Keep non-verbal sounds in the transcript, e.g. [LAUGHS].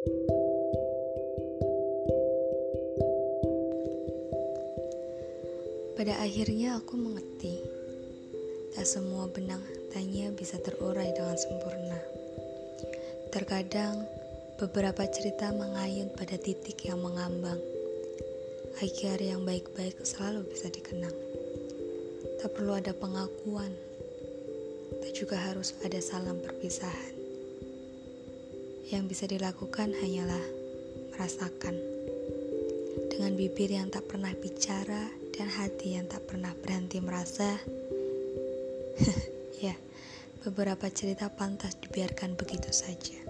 Pada akhirnya aku mengerti, tak semua benang tanya bisa terurai dengan sempurna. Terkadang, beberapa cerita mengayun pada titik yang mengambang. Akhir yang baik-baik selalu bisa dikenang. Tak perlu ada pengakuan, tak juga harus ada salam perpisahan. Yang bisa dilakukan hanyalah merasakan. Dengan bibir yang tak pernah bicara dan hati yang tak pernah berhenti merasa. [LAUGHS] ya, beberapa cerita pantas dibiarkan begitu saja.